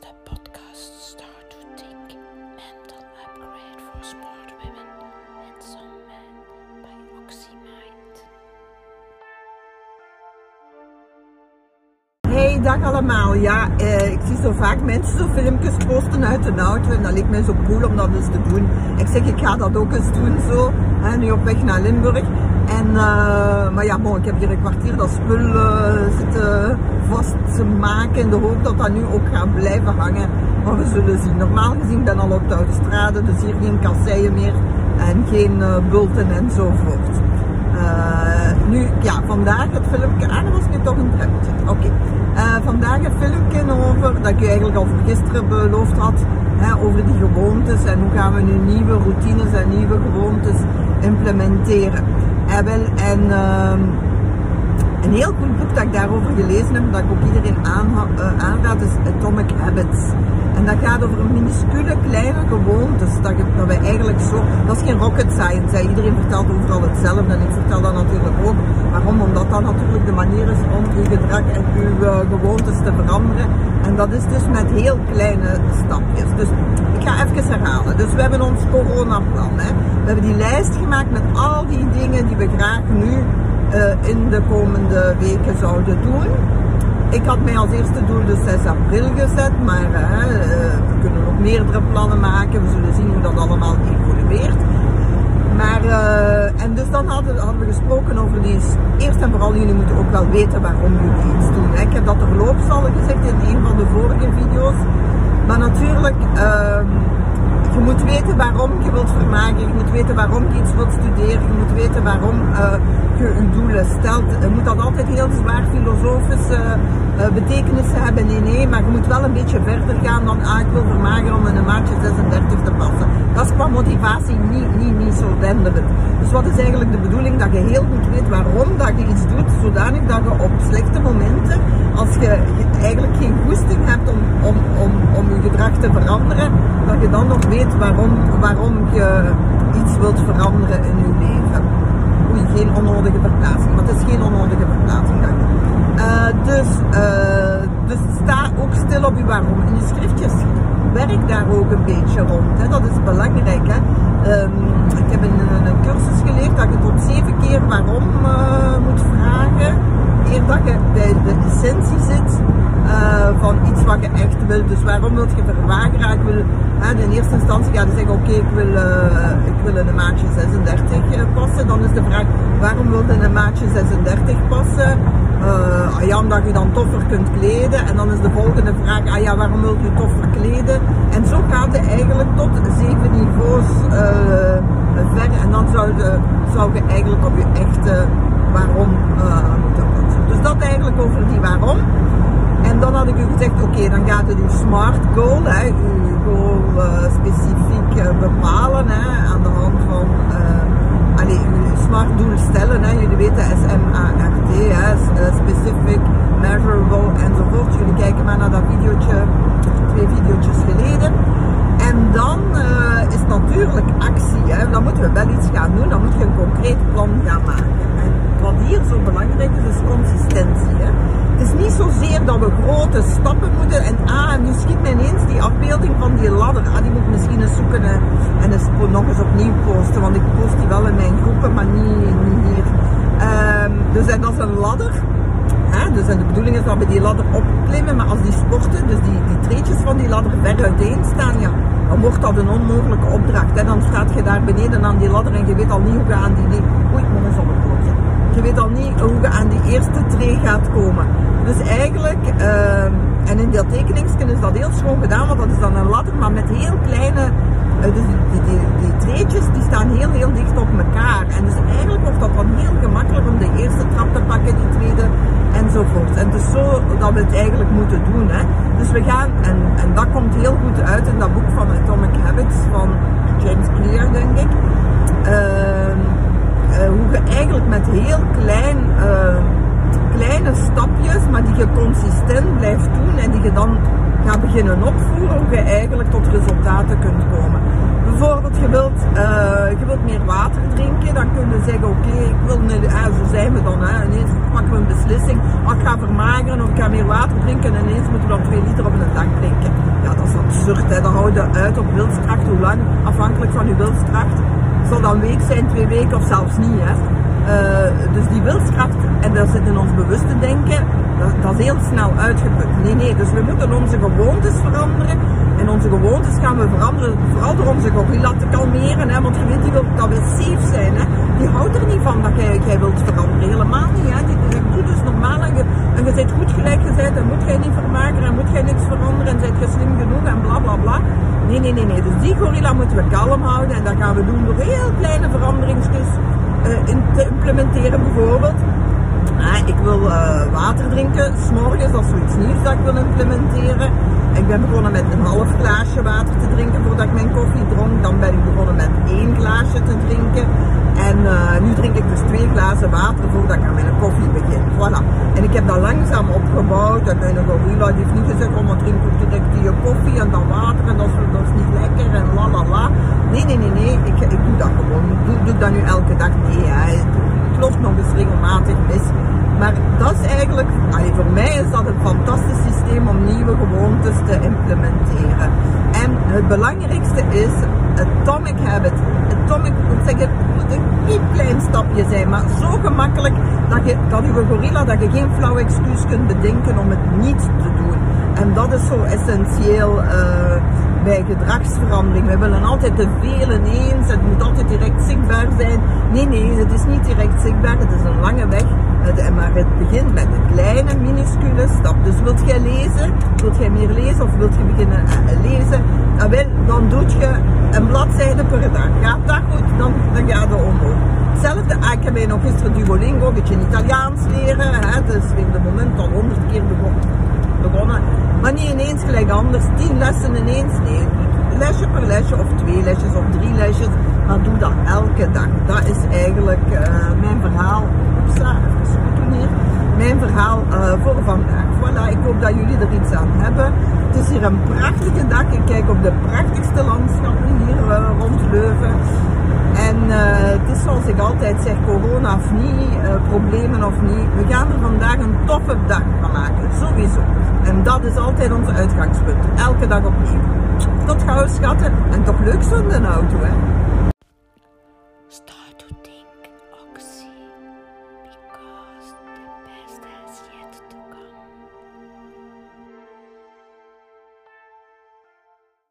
is de podcast Start to Think Mental Upgrade for Smart Women and Some Men by OxyMind. Hey, dag allemaal. Ja, eh, ik zie zo vaak mensen zo filmpjes posten uit de auto en dat lijkt mij zo cool om dat eens te doen. Ik zeg, ik ga dat ook eens doen zo, hè, nu op weg naar Limburg. En, eh, maar ja, ik heb hier een kwartier dat spul eh, zitten vast te maken in de hoop dat dat nu ook gaat blijven hangen. Maar we zullen zien. Normaal gezien ben al op de autostrade, dus hier geen kasseien meer en geen eh, bulten enzovoort. Nu, ja, vandaag het filmpje. Ah, dat was nu toch een. Oké. Vandaag een filmpje over, dat ik u eigenlijk al voor gisteren beloofd had, hè, over die gewoontes en hoe gaan we nu nieuwe routines en nieuwe gewoontes implementeren. En, wel, en ehm, een heel goed boek dat ik daarover gelezen heb, dat ik ook iedereen eh, aanraad, is Atomic Habits. En dat gaat over minuscule kleine gewoontes, dat, dat wij eigenlijk zo, dat is geen rocket science, iedereen vertelt overal hetzelfde en ik vertel dat natuurlijk ook. Waarom? Omdat dat natuurlijk de manier is om uw gedrag en uw eh, gewoontes te veranderen. En dat is dus met heel kleine stapjes. Dus ik ga even herhalen. Dus we hebben ons coronaplan. Hè. We hebben die lijst gemaakt met al die dingen die we graag nu eh, in de komende weken zouden doen. Ik had mij als eerste doel de 6 april gezet, maar eh, we kunnen nog meerdere plannen maken. We zullen zien hoe dat allemaal evolueert. Maar, eh, en dus dan hadden, hadden we gesproken over die, eerst en vooral jullie moeten ook wel weten waarom jullie iets doen. Ik heb dat terloops al gezegd in een van de vorige video's. Maar natuurlijk, ehm, je moet weten waarom je wilt vermaken, je moet weten waarom je iets wilt studeren, je moet weten waarom eh, je je doelen stelt. Je moet dat altijd heel zwaar filosofische eh, betekenissen hebben. Nee, nee, maar je moet wel een beetje verder gaan dan ah, ik wil vermagen om in een maatje 36 te passen. Dat is qua motivatie niet, niet, niet zo denderend. Dus wat is eigenlijk de bedoeling? Dat je heel goed weet waarom dat je iets doet, zodanig dat je op slechte momenten, als je eigenlijk geen goesting hebt om, om, om, om je gedrag te veranderen, dat je dan nog weet waarom, waarom je iets wilt veranderen in je leven. Oei, geen onnodige verplaatsing, maar het is geen onnodige verplaatsing. Eh, dus, eh, dus sta ook stil op je waarom. In je schriftjes werk daar ook een beetje rond. Hè. Dat is belangrijk. Hè. Ehm, ik heb een, een cursus geleerd dat je tot zeven keer waarom eh, moet vragen. Eer dat je bij de essentie zit eh, van iets wat je echt wil. Dus waarom wil je verwageren? Ik wil, hè, in eerste instantie ga je zeggen, oké, ik, wil, eh, ik wil in een maatje 36 eh, passen. Dan is de vraag, waarom wil je in een maatje 36 passen? Ja, omdat je dan toffer kunt kleden. En dan is de volgende vraag, ah ja, waarom wil je toffer kleden? En zo gaat het eigenlijk tot zeven niveaus ver. En dan zou je, zou je eigenlijk op je echte waarom eh, moeten passen. Dus dat eigenlijk over die waarom. En dan had ik u dan gaat het uw SMART goal, hè, uw goal eh, specifiek eh, bepalen hè, aan de hand van, eh allee, uw SMART doel stellen. Hè. Jullie weten S-M-A-R-T, specific, measurable enzovoort. Jullie kijken maar naar dat videootje, twee videootjes geleden. En dan is natuurlijk actie. Hè. Dan moeten we wel iets gaan doen, dan moet je een concreet plan gaan maken. En wat hier zo belangrijk is, is consistentie. Hè. Het is niet zozeer dat we grote stappen moeten. En ah, nu schiet mij ineens die afbeelding van die ladder. Ah, die moet misschien eens zoeken hè, en eens nog eens opnieuw posten. Want ik post die wel in mijn groepen, maar niet, niet hier. Ehm, dus en dat is een ladder. Hè? Dus en de bedoeling is dat we die ladder opklimmen, maar als die sporten, dus die, die treetjes van die ladder ver uiteen staan, ja, dan wordt dat een onmogelijke opdracht. Hè? Dan staat je daar beneden aan die ladder en je weet al niet hoe je aan die... oei. Je weet al niet hoe je aan die eerste tree gaat komen. Dus eigenlijk, ehm, en in dat tekeningsje is dat heel schoon gedaan, want dat is dan een ladder, maar met heel kleine, eh, dus die, die, die, treetjes die staan heel heel dicht op elkaar. En dus eigenlijk wordt dat dan heel gemakkelijk om de eerste trap te pakken, die tweede enzovoort. En het is zo dat we het eigenlijk moeten doen. Hè. Dus we gaan, en, en dat komt heel goed uit in dat boek van Atomic Habits van James Clear, denk ik. Ehm, eh, hoe je eigenlijk met heel klein, eh, kleine stapjes, maar die je consistent blijft doen en die je dan gaat beginnen opvoeren, hoe je eigenlijk tot resultaten kunt komen. Bijvoorbeeld, je wilt, eh, je wilt meer water drinken, dan kun je zeggen, oké, ik wil, een, ah, zo zijn we dan, hè. ineens pakken we een beslissing, oh, ik ga vermageren of ik ga meer water drinken en ineens moeten we dan 2 liter op een dag drinken. absurd. Hè. Hou je uit op wilskracht, hoe lang, afhankelijk van je wilskracht. Zal dan een week zijn, twee weken of zelfs niet. Hè. Uh, dus die wilskracht, en dat zit in ons bewuste denken, dat, dat, is heel snel uitgeput. Nee, nee, dus we moeten onze gewoontes veranderen. En onze gewoontes gaan we veranderen, vooral door onze gorilla te kalmeren. Hè, want je weet, die wil safe zijn. Hè. Die houdt er niet van dat jij, wilt veranderen. Helemaal niet. Hè. Die, die dus normaal en je, en bent goed gelijk gezet en moet jij niet vermaken en moet jij niks veranderen en zijt je slim genoeg en bla bla bla. Nee, nee, nee, nee. Dus die gorilla moeten we kalm houden en dat gaan we doen door heel kleine Bijvoorbeeld, ah, ik wil uh, water drinken, s'morgens, is zoiets nieuws dat ik wil implementeren. Ik ben begonnen met een half glaasje water te drinken voordat ik mijn koffie dronk. Dan ben ik begonnen met één glaasje te drinken. En uh, nu drink ik dus twee glazen water voordat ik aan mijn koffie begin. Voilà. En ik heb dat langzaam opgebouwd. En mijn gorilla heeft niet gezegd, oh maar drink je koffie en dan water en dat is, dat is niet lekker en la la la. Nee, nee, nee, nee. Ik doe dat gewoon. Doe, doe ik dat nu elke dag? Nee, hè. het loopt nog eens regelmatig mis. Maar dat is eigenlijk, voor mij is dat een fantastisch systeem om nieuwe gewoontes te implementeren. En het belangrijkste is atomic habit. Atomic, moet zeggen, het moet een piep klein stapje zijn, maar zo gemakkelijk dat je, dat je gorilla, dat je geen flauw excuus kunt bedenken om het niet te doen. En dat is zo essentieel uh, bij gedragsverandering. We willen altijd te veel ineens, het moet altijd direct zichtbaar zijn. Nee, nee, het is niet direct zichtbaar, het is een lange weg. Maar het begint met een kleine, minuscule stap. Dus wilt jij lezen, wilt jij meer lezen of wilt je beginnen uh, lezen, dan, wil, dan doe je een bladzijde per dag. Gaat dat goed, dan, dan gaat het omhoog. Hetzelfde, ah, ik heb mij nog gisteren Duolingo, een beetje Italiaans leren. Hè, dus in de moment al honderd keer begonnen. Maar niet ineens gelijk anders, tien lessen ineens. Nee, lesje per lesje of twee lesjes of drie lesjes. Maar doe dat elke dag. Dat is eigenlijk uh, mijn verhaal. Oepsa, even hier. Mijn verhaal uh, voor vandaag. Voilà, ik hoop dat jullie er iets aan hebben. Het is hier een prachtige dag. Ik kijk op de prachtigste landschappen hier uh, rond Leuven. En het is zoals ik altijd zeg, corona of niet, problemen of niet. We gaan er vandaag een toffe dag van maken, sowieso. En dat is altijd onze uitgangspunt, elke dag opnieuw. Tot gauw schatten en toch leuk zo'n auto hè.